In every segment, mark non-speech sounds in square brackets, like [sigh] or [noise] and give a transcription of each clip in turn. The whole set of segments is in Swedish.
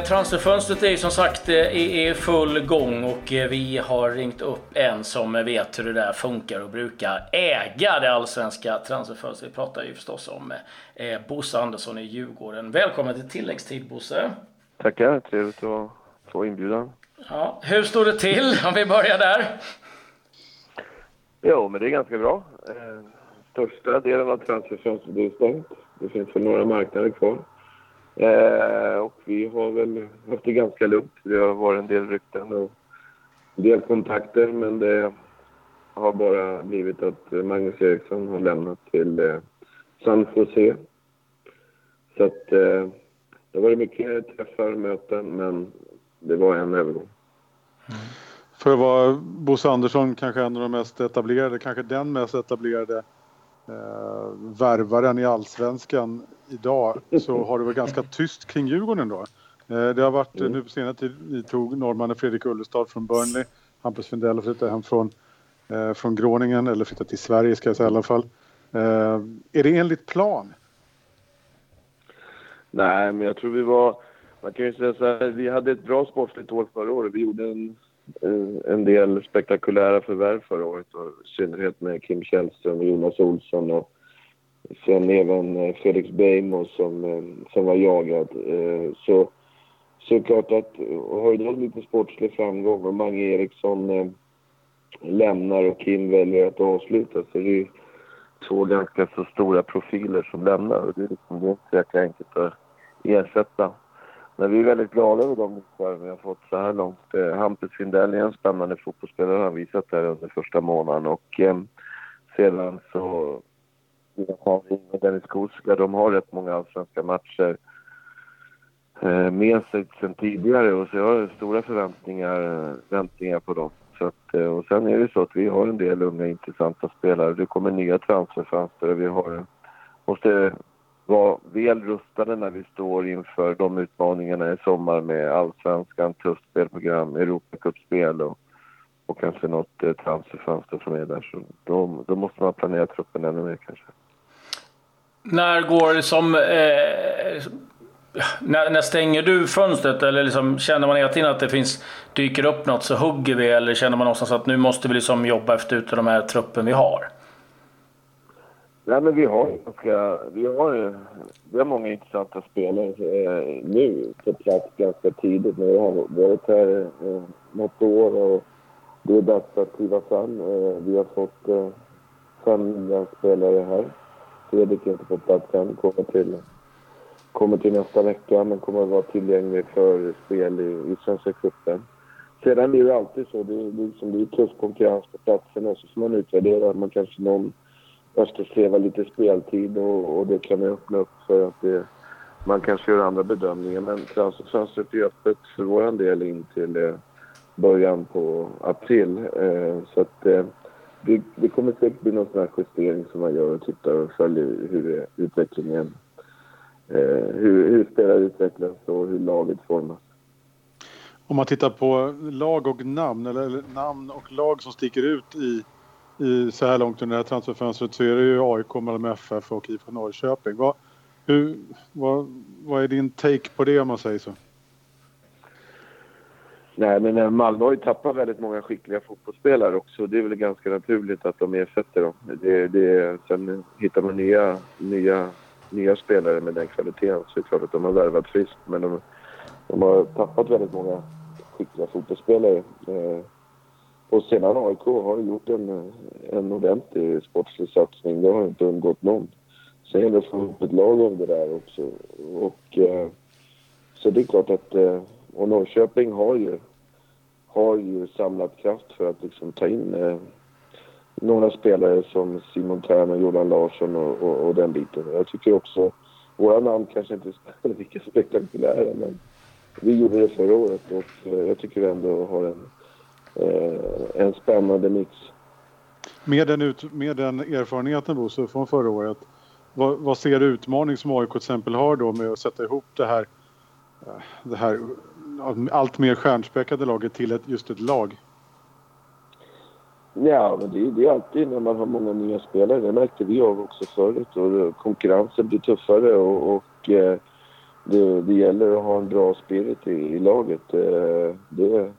Eh, transferfönstret är ju som sagt eh, i full gång och eh, vi har ringt upp en som vet hur det där funkar och brukar äga det allsvenska transferfönstret. Vi pratar ju förstås om Bosse Andersson i Djurgården. Välkommen till tilläggstid Bosse! Tackar, trevligt att få inbjudan. Ja, hur står det till [laughs] om vi börjar där? Jo, men det är ganska bra. Största delen av transferfönstret är stängt. Det finns väl några marknader kvar. Eh, och vi har väl haft det ganska lugnt. Det har varit en del rykten och en del kontakter men det har bara blivit att Magnus Eriksson har lämnat till eh, San Jose. Så att eh, det har varit mycket träffar och möten men det var en övergång. Mm. För att vara Bosse Andersson kanske en av de mest etablerade, kanske den mest etablerade eh, värvaren i allsvenskan idag så har det varit ganska tyst kring Djurgården då. Eh, det har varit mm. nu på senare tid, vi tog norrmannen Fredrik Ullestad från Burnley. Hampus Findell flyttade hem från, eh, från Groningen, eller flyttat till Sverige ska jag säga i alla fall. Eh, är det enligt plan? Nej, men jag tror vi var... Man kan ju säga så här, vi hade ett bra sportsligt år förra året. Vi gjorde en, eh, en del spektakulära förvärv förra året. Och I synnerhet med Kim Källström och Jonas Olsson och Sen även eh, Felix Beijmo som, eh, som var jagad. Eh, så, så är det klart att har du lite sportslig framgång och Mange Eriksson lämnar och Kim väljer att avsluta så är det ju två ganska så stora profiler som lämnar och det är, liksom, det är inte så enkelt att ersätta. Men vi är väldigt glada över de nycklar vi har fått så här långt. Hampus Findell är en spännande fotbollsspelare, har visat det här under första månaden och eh, sedan så har vi med Dennis Kuska. De har rätt många allsvenska matcher eh, med sig sen tidigare och så jag har stora förväntningar, förväntningar på dem. Så att, eh, och sen är det så att vi har en del unga intressanta spelare. Det kommer nya transferfönster och vi har, måste vara väl rustade när vi står inför de utmaningarna i sommar med allsvenskan, tufft spelprogram, Europacupspel och, och kanske något eh, transferfönster som är där. Så då, då måste man planera truppen ännu mer kanske. När går det som... Eh, när, när, stänger du fönstret? Eller liksom, känner man hela tiden att det finns, dyker upp något så hugger vi? Eller känner man någonstans att nu måste vi liksom jobba efter ut de här truppen vi har? Nej, men vi har ganska... Vi har, vi har många intressanta spelare eh, nu på plats ganska tidigt. Men vi har varit här eh, något år och det är dags att kliva fram. Eh, vi har fått eh, fem nya spelare här. Fredrik är inte på plats än. Kommer till, kommer till nästa vecka men kommer att vara tillgänglig för spel i, i Svenska cupen. Sedan är det ju alltid så. Det är, liksom, det är tuff konkurrens på platserna så får man utvärdera. Man kanske någon eftersträvar lite speltid och, och det kan öppna upp för att det, man kanske gör andra bedömningar. Men transferfönstret är öppet för vår del in till eh, början på april. Eh, så att eh, det, det kommer säkert bli någon sån här justering som man gör och tittar och följer hur utvecklingen, eh, hur, hur spelare utvecklas och hur laget formas. Om man tittar på lag och namn, eller namn och lag som sticker ut i, i så här långt under det här transferfönstret så är det ju AIK, Malmö FF och IFK Norrköping. Vad, hur, vad, vad är din take på det om man säger så? Nej, men Malmö har ju tappat väldigt många skickliga fotbollsspelare också. Det är väl ganska naturligt att de ersätter dem. Det, det, sen hittar man nya, nya, nya spelare med den kvaliteten så är det klart att de har värvat friskt. Men de, de har tappat väldigt många skickliga fotbollsspelare. Eh, och sedan AIK har gjort en, en ordentlig sportslig satsning. Det har inte undgått någon. Sen gäller det att få ihop ett lag om det där också. Och, eh, så det är klart att... Eh, och Norrköping har ju har ju samlat kraft för att liksom ta in eh, några spelare som Simon Thern och Jordan Larsson och, och, och, den biten. Jag tycker också, våra namn kanske inte [laughs] är lika spektakulära men vi gjorde det förra året och eh, jag tycker vi ändå har en, eh, en spännande mix. Med den, ut, med den erfarenheten Bosse från förra året, vad, vad ser du utmaning som AIK till exempel har då med att sätta ihop det här, det här allt mer stjärnspäckade laget till ett, just ett lag? Ja, men det, det är alltid när man har många nya spelare. Det märkte vi av också förut. Och konkurrensen blir tuffare och, och eh, det, det gäller att ha en bra spirit i, i laget. Eh, det,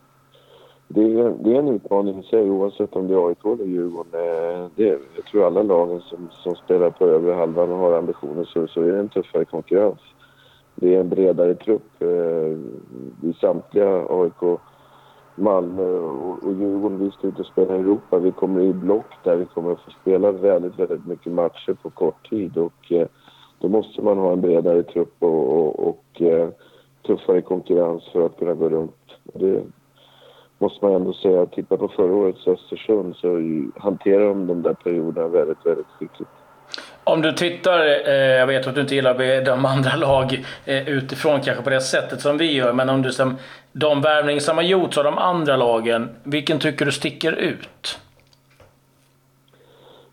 det, är, det är en utmaning i sig oavsett om det är AIK eller Djurgården. Eh, det, jag tror alla lagen som, som spelar på övre halvan och har ambitioner så, så är det en tuffare konkurrens. Det är en bredare trupp. Eh, samtliga AIK, Malmö och, och Djurgården, vi ska ut och spela i Europa. Vi kommer i block där vi kommer att få spela väldigt, väldigt mycket matcher på kort tid och eh, då måste man ha en bredare trupp och, och, och eh, tuffare konkurrens för att kunna gå runt. Det måste man ändå säga. Titta på förra årets Östersund så hanterar de de där perioderna väldigt, väldigt skickligt. Om du tittar, eh, jag vet att du inte gillar att de andra lag eh, utifrån kanske på det sättet som vi gör, men om du som de värvningar som har gjorts av de andra lagen, vilken tycker du sticker ut?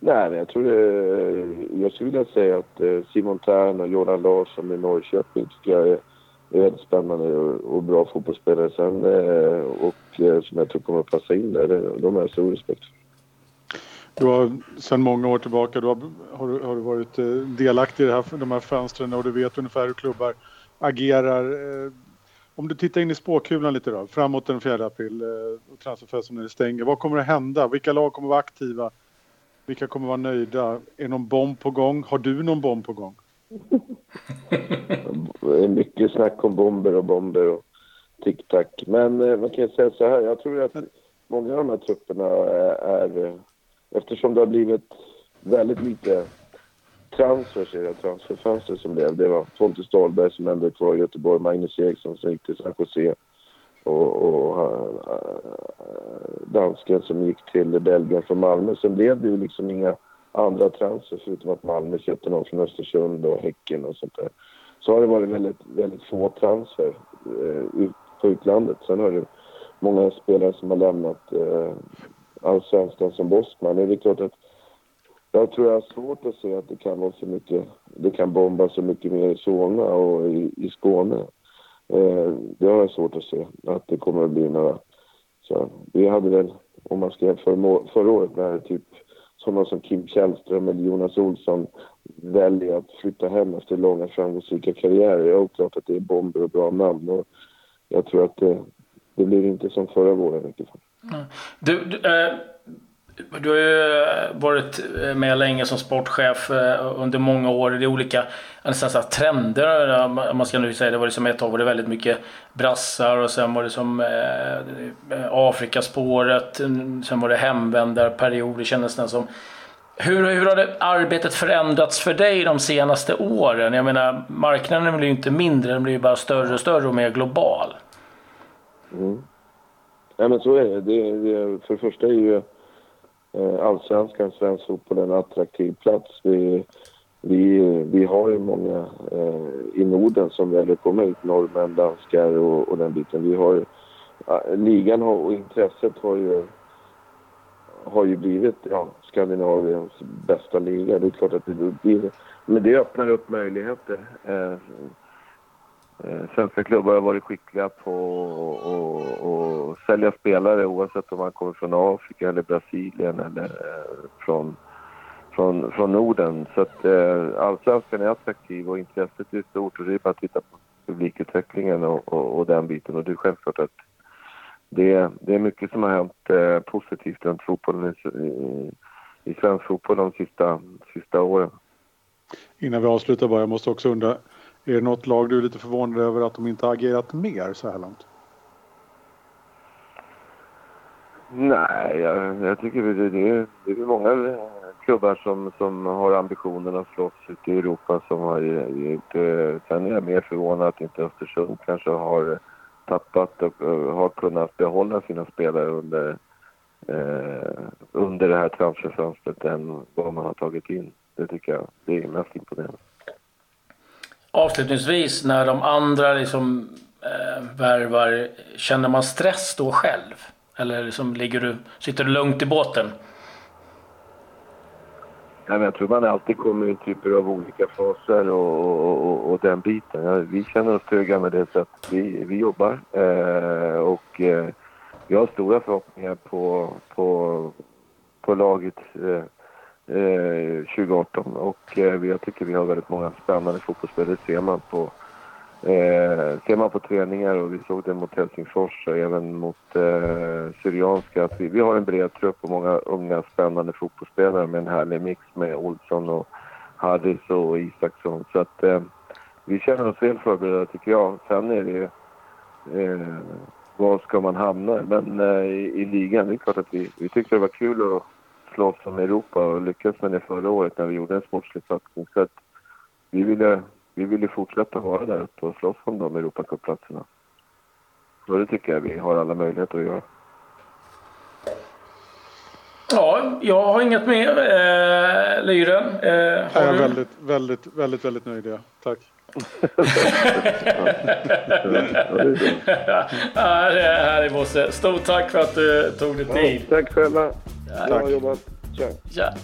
Nej, men jag tror det, Jag skulle vilja säga att eh, Simon Tern och Jordan Larsson i Norrköping tycker jag är, är väldigt spännande och, och bra fotbollsspelare sen eh, och eh, som jag tror kommer att passa in där. De har jag stor respekt för. Du har sedan många år tillbaka du har, har, har du varit delaktig i det här, de här fönstren och du vet ungefär hur klubbar agerar. Om du tittar in i spåkulan lite då, framåt den 4 april och transferfönstret stänger. Vad kommer att hända? Vilka lag kommer att vara aktiva? Vilka kommer vara nöjda? Är någon bomb på gång? Har du någon bomb på gång? Det är mycket snack om bomber och bomber och tic-tac. Men eh, man kan säga så här, jag tror att många av de här trupperna är eftersom det har blivit väldigt lite transfers i det transferfönster som blev. Det var Pontus Dahlberg som ändå är kvar i Göteborg, Magnus Eriksson som gick till San Jose och, och uh, dansken som gick till Belgien från Malmö. Sen blev det ju liksom inga andra transfer förutom att Malmö köpte någon från Östersund och Häcken och sånt där. Så har det varit väldigt, väldigt få transfer uh, ut, på utlandet. Sen har det många spelare som har lämnat uh, allsvenskan som Bosman. Det är klart att jag tror jag har svårt att se att det kan vara så mycket, det kan bomba så mycket mer i Solna och i, i Skåne. Eh, det har jag svårt att se, att det kommer att bli några... Så vi hade väl, om man ska jämföra förra året, när typ sådana som Kim Källström eller Jonas Olsson väljer att flytta hem efter långa framgångsrika karriärer. Jag har klart att det är bomber och bra namn och jag tror att det, det blir inte som förra våren i du, du äh du har ju eh, varit eh, med länge som sportchef eh, under många år. Det är olika nästan så trender. Man ska nu säga det var liksom ett tag var det väldigt mycket brassar och sen var det som eh, Afrikaspåret. Mm, sen var det hemvändarperiod. Det kändes nästan som hur, hur har det, arbetet förändrats för dig de senaste åren? Jag menar, marknaden blir ju inte mindre, den blir ju bara större och större och mer global. Mm. Nej, men så är det. det, det för det första är ju Eh, allsvenskan, svensk fotboll, en attraktiv plats. Vi, vi, vi har ju många eh, i Norden som väljer att komma hit, norrmän, danskar och, och den biten. Vi har eh, ligan har, och intresset har ju, har ju blivit ja, Skandinaviens bästa liga. Det är klart att det blir, men det öppnar upp möjligheter. Eh, Eh, svenska klubbar har varit skickliga på att sälja spelare oavsett om man kommer från Afrika eller Brasilien eller eh, från, från, från Norden. Så att eh, allsvenskan är attraktiv och intresset är stort och det är bara att titta på publikutvecklingen och, och, och den biten. Och det är självklart att det, det är mycket som har hänt eh, positivt runt fotbollen i, i, i svensk fotboll de sista, sista åren. Innan vi avslutar bara, jag måste också undra är det något lag du är lite förvånad över att de inte har agerat mer så här långt? Nej, jag, jag tycker det, det, är, det är många klubbar som, som har ambitionen att slåss ute i Europa som har eh, gjort eh, Sen är jag mer förvånad att inte Östersund kanske har tappat och eh, har kunnat behålla sina spelare under, eh, under det här transferfönstret än vad man har tagit in. Det tycker jag det är mest imponerande avslutningsvis, när de andra liksom, eh, värvar, känner man stress då själv? Eller liksom, ligger du, sitter du lugnt i båten? Ja, jag tror man alltid kommer i typer av olika faser och, och, och, och den biten. Ja, vi känner oss trygga med det sättet vi, vi jobbar. Eh, och eh, vi har stora förhoppningar på, på, på laget eh, Eh, 2018 och eh, jag tycker vi har väldigt många spännande fotbollsspelare. Det ser man på, Eh, ser man på träningar och vi såg det mot Helsingfors och även mot eh, Syrianska att vi, vi har en bred trupp och många unga spännande fotbollsspelare med en härlig mix med Olsson och Harris och Isaksson. Så att eh, vi känner oss väl förberedda tycker jag. Sen är det eh, var ska man hamna? Men eh, i, i, ligan, det är klart att vi, vi tyckte det var kul att slåss om Europa och lyckas med det förra året när vi gjorde en sportslig satsning. Så att vi ville vi vill ju fortsätta vara där uppe och slåss om de Europacupplatserna. Och det tycker jag vi har alla möjligheter att göra. Ja, jag har inget mer. Eh, Lyren, eh, har jag är du? väldigt, väldigt, väldigt, väldigt nöjd. Ja. Tack. [laughs] ja, det ja, det är Bosse. Stort tack för att du tog dig tid. Tack själva. Ja, Bra jobbat. Tja. Ja.